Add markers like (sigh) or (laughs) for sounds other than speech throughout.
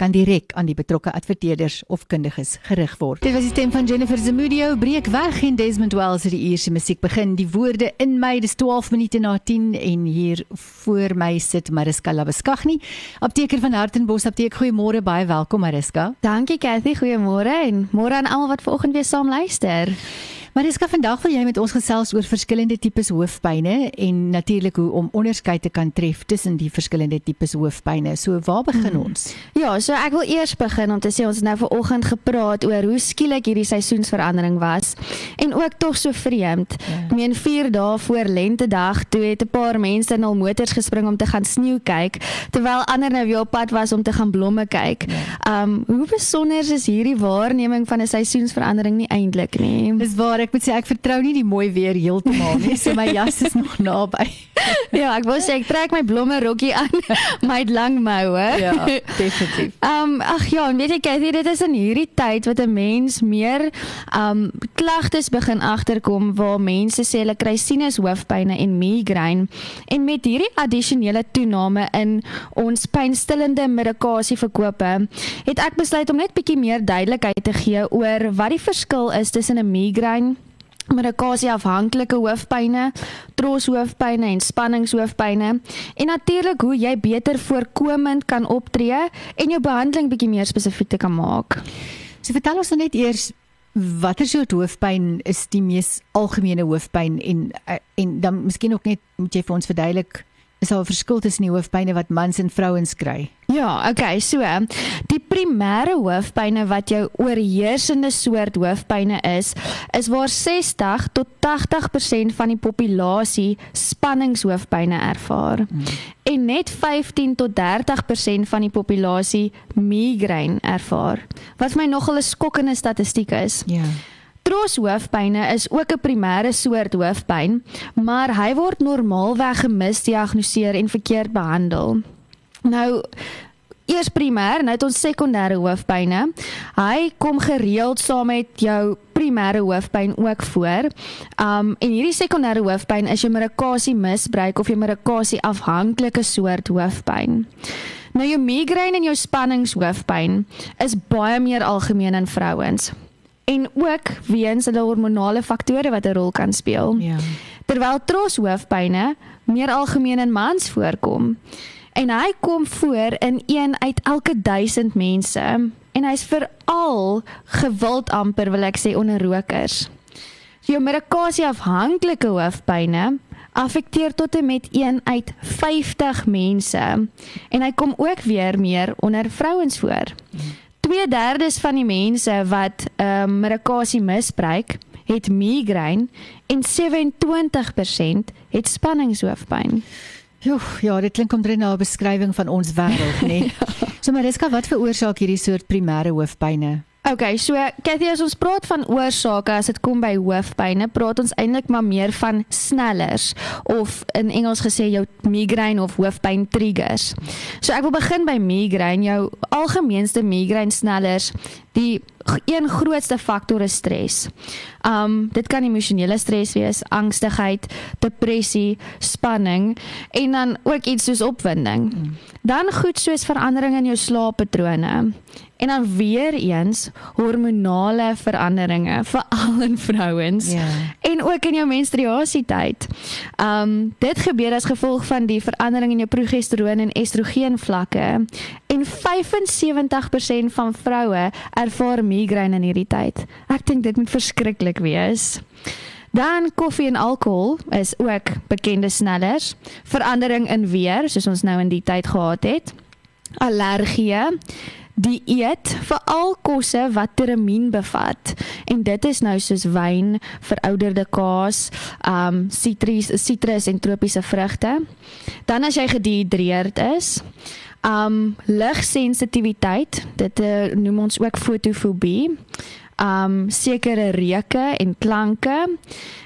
kan direk aan die betrokke adverteerders of kundiges gerig word. Dit was die stem van Jennifer Zamudio, breek weg en Desmond Wells het die eerste musiek begin. Die woorde in my, dis 12 minute na 10 en hier voor my sit Mariska Labeskagni, apteker van Hartenbos Apteek. Goeiemôre, baie welkom Mariska. Dankie Cathy, goeiemôre en môre aan almal wat vanoggend weer saam luister. Gou vandag wil jy met ons gesels oor verskillende tipes hoofpynne en natuurlik hoe om onderskeid te kan tref tussen die verskillende tipes hoofpynne. So waar begin hmm. ons? Ja, so ek wil eers begin om te sê ons het nou vanoggend gepraat oor hoe skielik hierdie seisoensverandering was en ook tog so vreemd. Ja. Ek meen 4 dae voor lentedag toe het 'n paar mense in hul motors gespring om te gaan sneeu kyk terwyl ander nou weer op pad was om te gaan blomme kyk. Ja. Um hoe besonder is hierdie waarneming van 'n seisoensverandering nie eintlik nie. Dis waar maar ek moet sê ek vertrou nie die mooi weer heeltemal nie. So my jas is nog naby. (laughs) ja, ek wou sê ek trek my blomme rokkie aan, (laughs) my lang moue. ja, (laughs) definitief. Ehm um, ag ja, weet jy Cathy, dit is in hierdie tyd wat 'n mens meer ehm um, klagtes begin agterkom waar mense sê hulle kry sinus hoofpynne en migraine en met hierdie addisionele toename in ons pynstillende medikasie verkope, het ek besluit om net bietjie meer duidelikheid te gee oor wat die verskil is tussen 'n migraine medikasie afhanklike hoofpynne, troshoofpynne en spanningshoofpynne en natuurlik hoe jy beter voorkomend kan optree en jou behandeling bietjie meer spesifiek te kan maak. So vertel ons net eers watter soort hoofpyn is die mees algemene hoofpyn en en dan miskien ook net moet jy vir ons verduidelik is daar 'n verskil tussen die hoofpynne wat mans en vrouens kry? Ja, okay, so die primêre hoofpynne wat jou oorheersende soort hoofpynne is, is waar 60 tot 80% van die populasie spanningshoofpynne ervaar. Hmm. En net 15 tot 30% van die populasie migraine ervaar. Wat vir my nogal 'n skokkende statistiek is. Ja. Troshoofpynne is ook 'n primêre soort hoofpyn, maar hy word normaalweg gemisdiagnoseer en verkeerd behandel. Nou eers primêr, nou het ons sekondêre hoofpynne. Hy kom gereeld saam met jou primêre hoofpyn ook voor. Um en hierdie sekondêre hoofpyn is jou medikasie misbruik of jou medikasie afhanklike soort hoofpyn. Nou jou migraine en jou spanningshoofpyn is baie meer algemeen in vrouens en ook weens hulle hormonale faktore wat 'n rol kan speel. Ja. Terwyl troshoofpyne meer algemeen in mans voorkom. En hy kom voor in een uit elke 1000 mense en hy's veral gewild amper wil ek sê onder rokers. So jou medikasie afhanklike hoofpyne affekteer tot en met 1 uit 50 mense en hy kom ook weer meer onder vrouens voor. Hmm. 2/3 van die mense wat ehm um, medikasie misbruik, het migraine en 27% het spanningshoofpyn. Joh, ja, dit klink omtrent na 'n beskrywing van ons wêreld, (laughs) nê? Nee. ja. So Mariska, wat veroorsaak hierdie soort primêre hoofpynne? Okay, so Cathy, as ons praat van oorsake as dit kom by hoofpynne, praat ons eintlik maar meer van snellers of in Engels gesê jou migraine of hoofpyn triggers. So ek wil begin by migraine, jou algemeenste migraine snellers. Die een grootste faktor is stres. Um dit kan emosionele stres wees, angstigheid, depressie, spanning en dan ook iets soos opwinding. Mm. Dan goed soos veranderinge in jou slaappatrone. En dan weer eens hormonale veranderinge veral in vrouens. Ja. En ook in jou menstruasietyd. Um dit gebeur as gevolg van die verandering in jou progesteroon en estrogen vlakke. En 75% van vroue ervaar migraine in hierdie tyd. Ek dink dit moet verskriklik wees. Dan koffie en alkohol is ook bekende snellers. Verandering in weer, soos ons nou in die tyd gehad het. Allergie die eet veral kosse wat termien bevat en dit is nou soos wyn, verouderde kaas, um sitrus, sitrus en tropiese vrugte. Dan as jy gedehidreerd is, um ligsensitiwiteit, dit uh, noem ons ook fotofobie. um sekere reuke en klanke.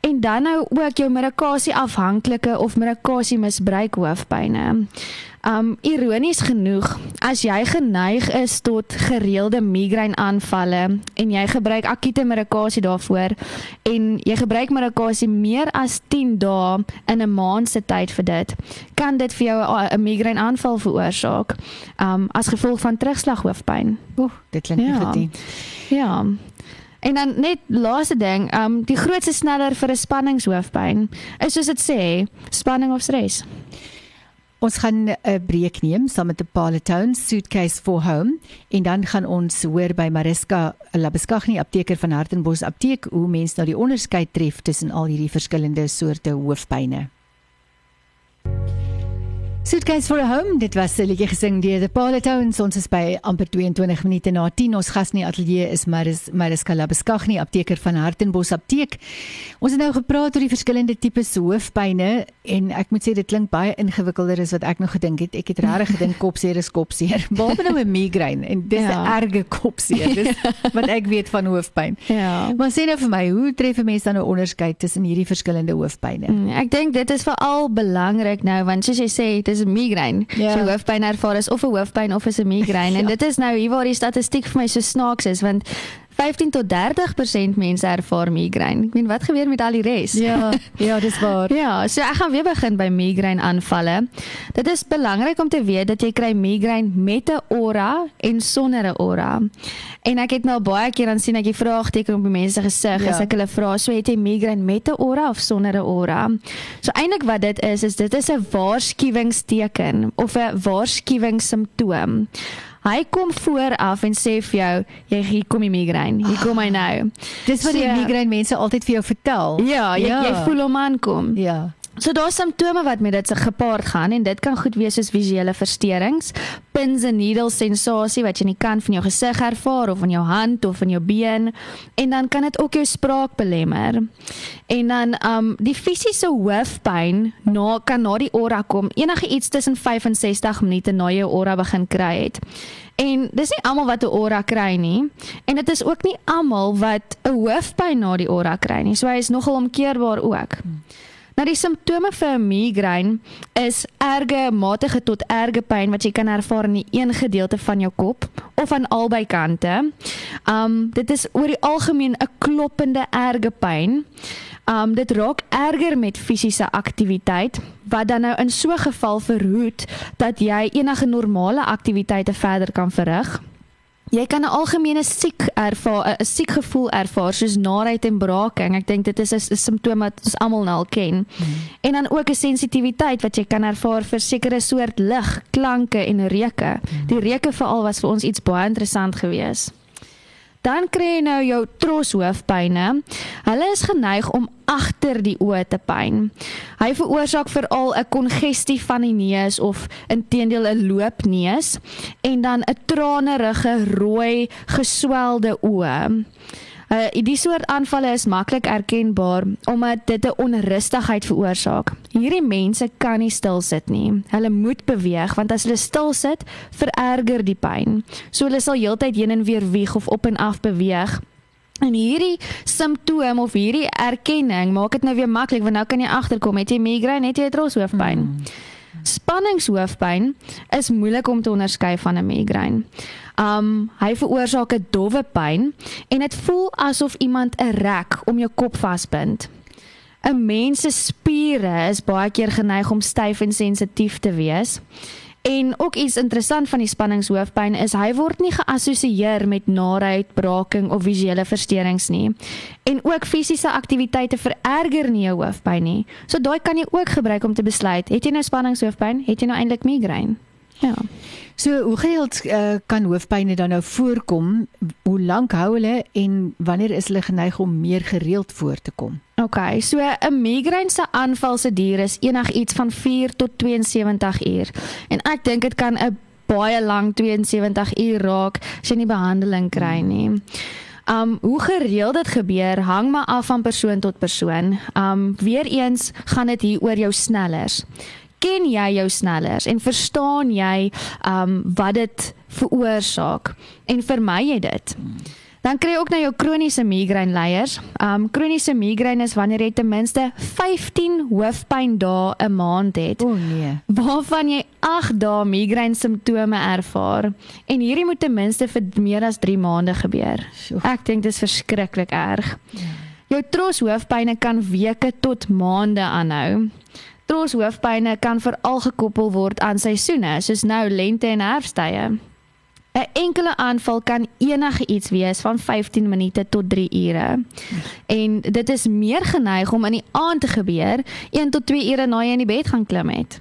En dan nou ook jou medikasie afhanklike of medikasie misbruik hoofpynne. Um ironies genoeg, as jy geneig is tot gereelde migraine aanvalle en jy gebruik akute medikasie daarvoor en jy gebruik medikasie meer as 10 dae in 'n maand se tyd vir dit, kan dit vir jou 'n migraine aanval veroorsaak. Um as gevolg van terugslag hoofpyn. Oeh, dit klink ja. goed. Ja. En dan net laaste ding, um die grootste sneller vir 'n spanningshoofpyn is soos dit sê, spanning of stres. Ons gaan 'n breek neem saam met 'n Palatone Suitcase for Home en dan gaan ons hoor by Mariska Labeskaghni apteker van Hartenbos Apteek hoe mense nou die onderskeid tref tussen al hierdie verskillende soorte hoofpynne. Suitcase for a Home, dit was 'n liedjie gesing deur The Palatons. Ons is by amper 22 minute na 10. Ons gas in die ateljee is Maris Mariska Labeskaghni, apteker van Hartenbos Apteek. Ons het nou gepraat oor die verskillende tipes hoofpynne en ek moet sê dit klink baie ingewikkelder as wat ek nog gedink het. Ek het regtig gedink (laughs) kopseer is kopseer. Behalwe nou 'n migraine en dis 'n ja. erge kopseer. Dis (laughs) wat ek weet van hoofpyn. Ja. Maar sê nou vir my, hoe tref 'n mens dan nou onderskeid tussen hierdie verskillende hoofpynne? Hmm, ek dink dit is veral belangrik nou want soos jy sê, dit is 'n migraine. Ja. So hoofpyn ervaar is of 'n hoofpyn of is 'n migraine (laughs) ja. en dit is nou hier waar die statistiek vir my so snaaks is want 15 tot 30% mense ervaar migraine. Ek meen wat gebeur met al die res? Ja, ja, dis waar. (laughs) ja, so ek gaan weer begin by migraine aanvalle. Dit is belangrik om te weet dat jy kry migraine met 'n aura en sonder 'n aura. En ek het nou baie keer dan sien ek die vraagteken op die mense gesig ja. as ek hulle vra, so het jy migraine met 'n aura of sonder 'n aura? So eintlik wat dit is is dit is 'n waarskuwingsteken of 'n waarskuwingssimptoom. Hy kom vooraf en sê vir jou, jy hier kom die migraine. Hier kom hy nou. Dis wat so, die migraine mense altyd vir jou vertel. Ja, jy, ja. jy voel hom aankom. Ja. So daar's simptome wat met dit se gepaard gaan en dit kan goed wees soos visuele versteurings, pins and needles sensasie wat jy in die kant van jou gesig ervaar of in jou hand of in jou been en dan kan dit ook jou spraak belemmer. En dan um die fisiese hoofpyn na kan na die aura kom enige iets tussen 65 minute na jy aura begin kry het. En dis nie almal wat 'n aura kry nie en dit is ook nie almal wat 'n hoofpyn na die aura kry nie. So hy is nogal omkeerbaar ook. Hmm. Nou die simptome vir 'n migraine is erge matige tot erge pyn wat jy kan ervaar in een gedeelte van jou kop of aan albei kante. Um dit is oor die algemeen 'n kloppende erge pyn. Um dit raak erger met fisiese aktiwiteit wat dan nou in so 'n geval verhoed dat jy enige normale aktiwiteite verder kan verrig. Jy kan 'n algemene siek ervaar, 'n siek gevoel ervaar soos naait en braaking. Ek dink dit is 'n simptoom wat ons almal nou al ken. Hmm. En dan ook 'n sensitiwiteit wat jy kan ervaar vir sekere soort lig, klanke en reuke. Hmm. Die reuke veral was vir ons iets baie interessant geweest. Dan kry jy nou jou troshoofpyne. Hulle is geneig om agter die oë te pyn. Hy veroorsaak veral 'n kongestie van die neus of intedeel 'n loopneus en dan 'n tranerige rooi geswelde oë. Uh, die soort aanvalle is maklik erkenbaar omdat dit 'n onrustigheid veroorsaak. Hierdie mense kan nie stil sit nie. Hulle moet beweeg want as hulle stil sit, vererger die pyn. So hulle sal heeltyd heen en weer wieg of op en af beweeg. En hierdie simptoom of hierdie erkenning maak dit nou weer maklik want nou kan jy agterkom het jy migraine, het jy troshoofpyn. Hmm. Spanningshoofpyn is moeilik om te onderskei van 'n migraine. Um hy veroorsaak 'n dowwe pyn en dit voel asof iemand 'n rek om jou kop vasbind. 'n Mens se spiere is baie keer geneig om styf en sensitief te wees. En ook iets interessant van die spanningshoofpyn is hy word nie geassosieer met narheid, braking of visuele versteurings nie. En ook fisiese aktiwiteite vererger nie jou hoofpyn nie. So daai kan jy ook gebruik om te besluit, het jy nou spanningshoofpyn, het jy nou eintlik migraine? Ja. So hoe gereeld uh, kan hoofpynne dan nou voorkom? Hoe lank hou hulle en wanneer is hulle geneig om meer gereeld voor te kom? OK, so 'n migraine se aanval se duur is enigiets van 4 tot 72 uur. En ek dink dit kan 'n baie lank 72 uur raak as jy nie behandeling kry nie. Um hoe gereeld dit gebeur hang maar af van persoon tot persoon. Um weer eens gaan dit hier oor jou snellers ken jy jou snellers en verstaan jy um wat dit veroorsaak en vermy jy dit. Dan kry jy ook nou jou kroniese migraine leiers. Um kroniese migraine is wanneer jy ten minste 15 hoofpyn dae 'n maand het. O nee. Waarvan jy 8 dae migraine simptome ervaar en hierdie moet ten minste vir meer as 3 maande gebeur. Ek dink dit is verskriklik erg. Jou tros hoofpynne kan weke tot maande aanhou. Tros hoofpynne kan veral gekoppel word aan seisoene, soos nou lente en herfsttye. 'n Enkele aanval kan enige iets wees van 15 minute tot 3 ure. En dit is meer geneig om in die aand te gebeur, 1 tot 2 ure na jy in die bed gaan klim het.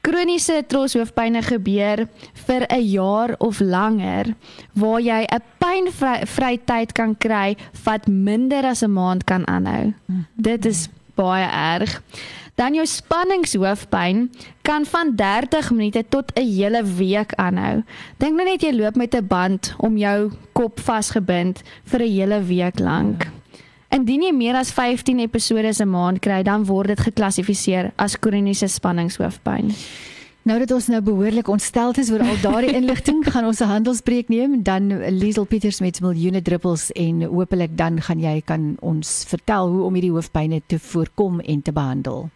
Kroniese troshoofpynne gebeur vir 'n jaar of langer waar jy 'n pynvry tyd kan kry wat minder as 'n maand kan aanhou. Dit is baie erg. Dan jou spanningshoofpyn kan van 30 minute tot 'n hele week aanhou. Dink nou net jy loop met 'n band om jou kop vasgebind vir 'n hele week lank. Indien jy meer as 15 episode 'n maand kry, dan word dit geklassifiseer as kroniese spanningshoofpyn. Nou dat ons nou behoorlik ontstel is oor al daardie (laughs) inligting, gaan ons 'n handelsbreek neem, dan Liesel Pieters met miljoene druppels en hopelik dan gaan jy kan ons vertel hoe om hierdie hoofpynne te voorkom en te behandel.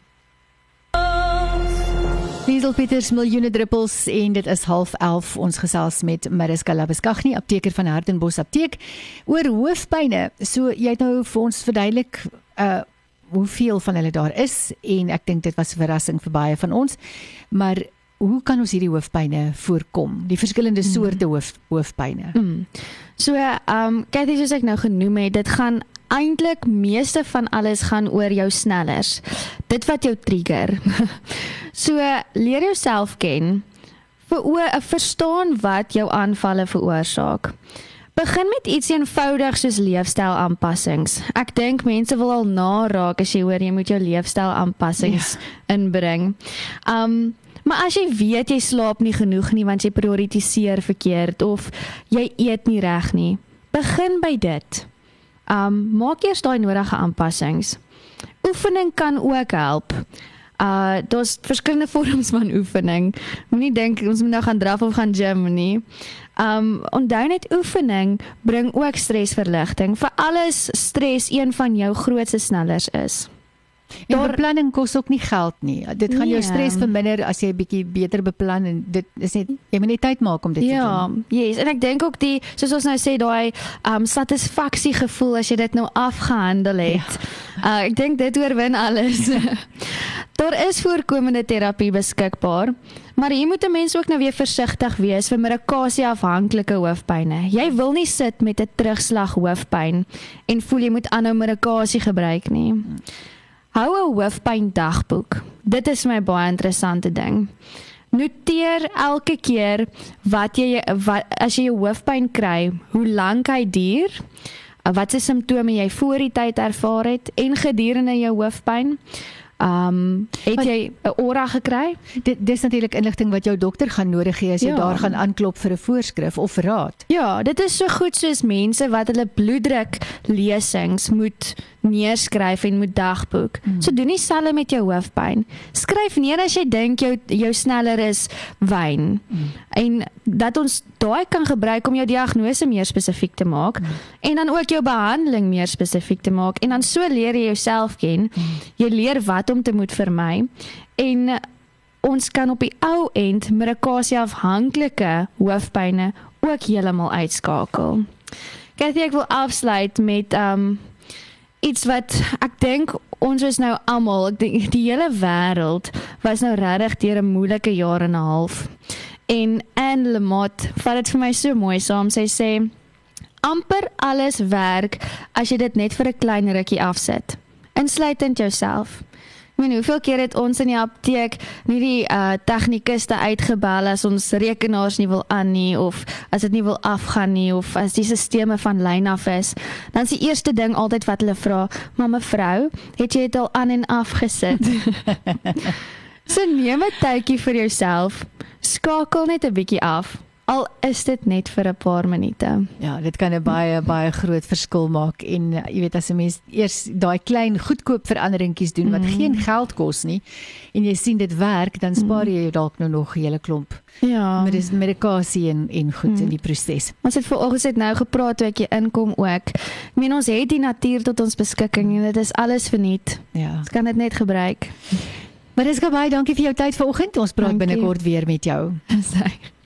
Liesel Pieters miljoene druppels en dit is 11:30 ons gesels met Mariska Labeskaghni apteker van Hartenbos apteek oor hoofpynne. So jy het nou vir ons verduidelik uh hoeveel van hulle daar is en ek dink dit was 'n verrassing vir baie van ons. Maar hoe kan ons hierdie hoofpynne voorkom? Die verskillende soorte hoof hoofpynne. Mm. So, ehm um, Cathy soos ek nou genoem het, dit gaan eintlik meeste van alles gaan oor jou snellers. Dit wat jou trigger. (laughs) so leer jouself ken. Ver verstaan wat jou aanvalle veroorsaak. Begin met iets eenvoudig soos leefstylaanpassings. Ek dink mense wil al naraak as jy hoor jy moet jou leefstylaanpassings ja. inbring. Um maar as jy weet jy slaap nie genoeg nie want jy prioritiseer verkeerd of jy eet nie reg nie, begin by dit. Um maak eers daai nodige aanpassings. Oefening kan ook help. Uh daar's verskillende (laughs) vorms van oefening. Moenie dink ons moet nou gaan draf of gaan gym nie. Um onthou net oefening bring ook stresverligting. Vir alles stres een van jou grootste snellers is. En Daar, beplanning kos ook nie geld nie. Dit gaan nee. jou stres verminder as jy 'n bietjie beter beplan en dit is net jy moet net tyd maak om dit ja, te doen. Ja, yes. en ek dink ook die soos ons nou sê daai um satisfaksie gevoel as jy dit nou afgehandel het. Ja. Uh, ek dink dit oorwin alles. (laughs) Daar is voorkomende terapie beskikbaar. Maar jy moet 'n mens ook nou weer versigtig wees vir medikasie afhanklike hoofpynne. Jy wil nie sit met 'n terugslag hoofpyn en voel jy moet aanhou medikasie gebruik nie. Hou 'n hoofpyn dagboek. Dit is my baie interessante ding. Noteer elke keer wat jy wat as jy 'n hoofpyn kry, hoe lank hy duur, watse simptome jy voor die tyd ervaar het en gedurende jou hoofpyn. Ehm um, het jy 'n ora gekry? Dit dis natuurlik inligting wat jou dokter gaan nodig hê as jy ja. daar gaan aanklop vir 'n voorskrif of raad. Ja, dit is so goed soos mense wat hulle bloeddruk lesings moet neerskryf en moet dagboek. Hmm. So doen dieselfde met jou hoofpyn. Skryf neer as jy dink jou jou sneller is wyn. Hmm. En dat ons daai kan gebruik om jou diagnose meer spesifiek te maak hmm. en dan ook jou behandeling meer spesifiek te maak en dan so leer jy jouself ken. Hmm. Jy leer wat om te moet vermy en ons kan op die ou end medikasie afhanklike hoofpynne ook heeltemal uitskakel. Kathy ek wil afsluit met um iets wat ek dink ons is nou almal, ek dink die hele wêreld was nou regtig deur 'n moeilike jaar en 'n half. En Anne Lamott vat dit vir my so mooi saam. Sy sê amper alles werk as jy dit net vir 'n klein rukkie afsit. Insluitend jouself. Ek meen hoeveel keer het ons in die apteek nie die uh tegnikuste uitgebel as ons rekenaars nie wil aan nie of as dit nie wil afgaan nie of as die sisteme van lyn af is. Dan is die eerste ding altyd wat hulle vra, "Maar mevrou, het jy dit al aan en af gesit?" (laughs) so neem 'n tydjie vir jouself. Skakel net 'n bietjie af. Al is dit net vir 'n paar minute. Ja, dit kan 'n baie baie groot verskil maak en uh, jy weet as 'n mens eers daai klein goedkoop veranderingkies doen wat mm. geen geld kos nie en jy sien dit werk, dan spaar jy jou dalk nou nog 'n hele klomp. Ja. Met dis medikasie en en goed mm. in die proses. Ons het vanoggend het nou gepraat toe ek jy inkom ook. Ek meen ons het die natuur tot ons beskikking en dit is alles verniet. Ja. Ons kan dit net gebruik. Maar dis baie dankie vir jou tyd vanoggend. Ons praat binnekort weer met jou. Sy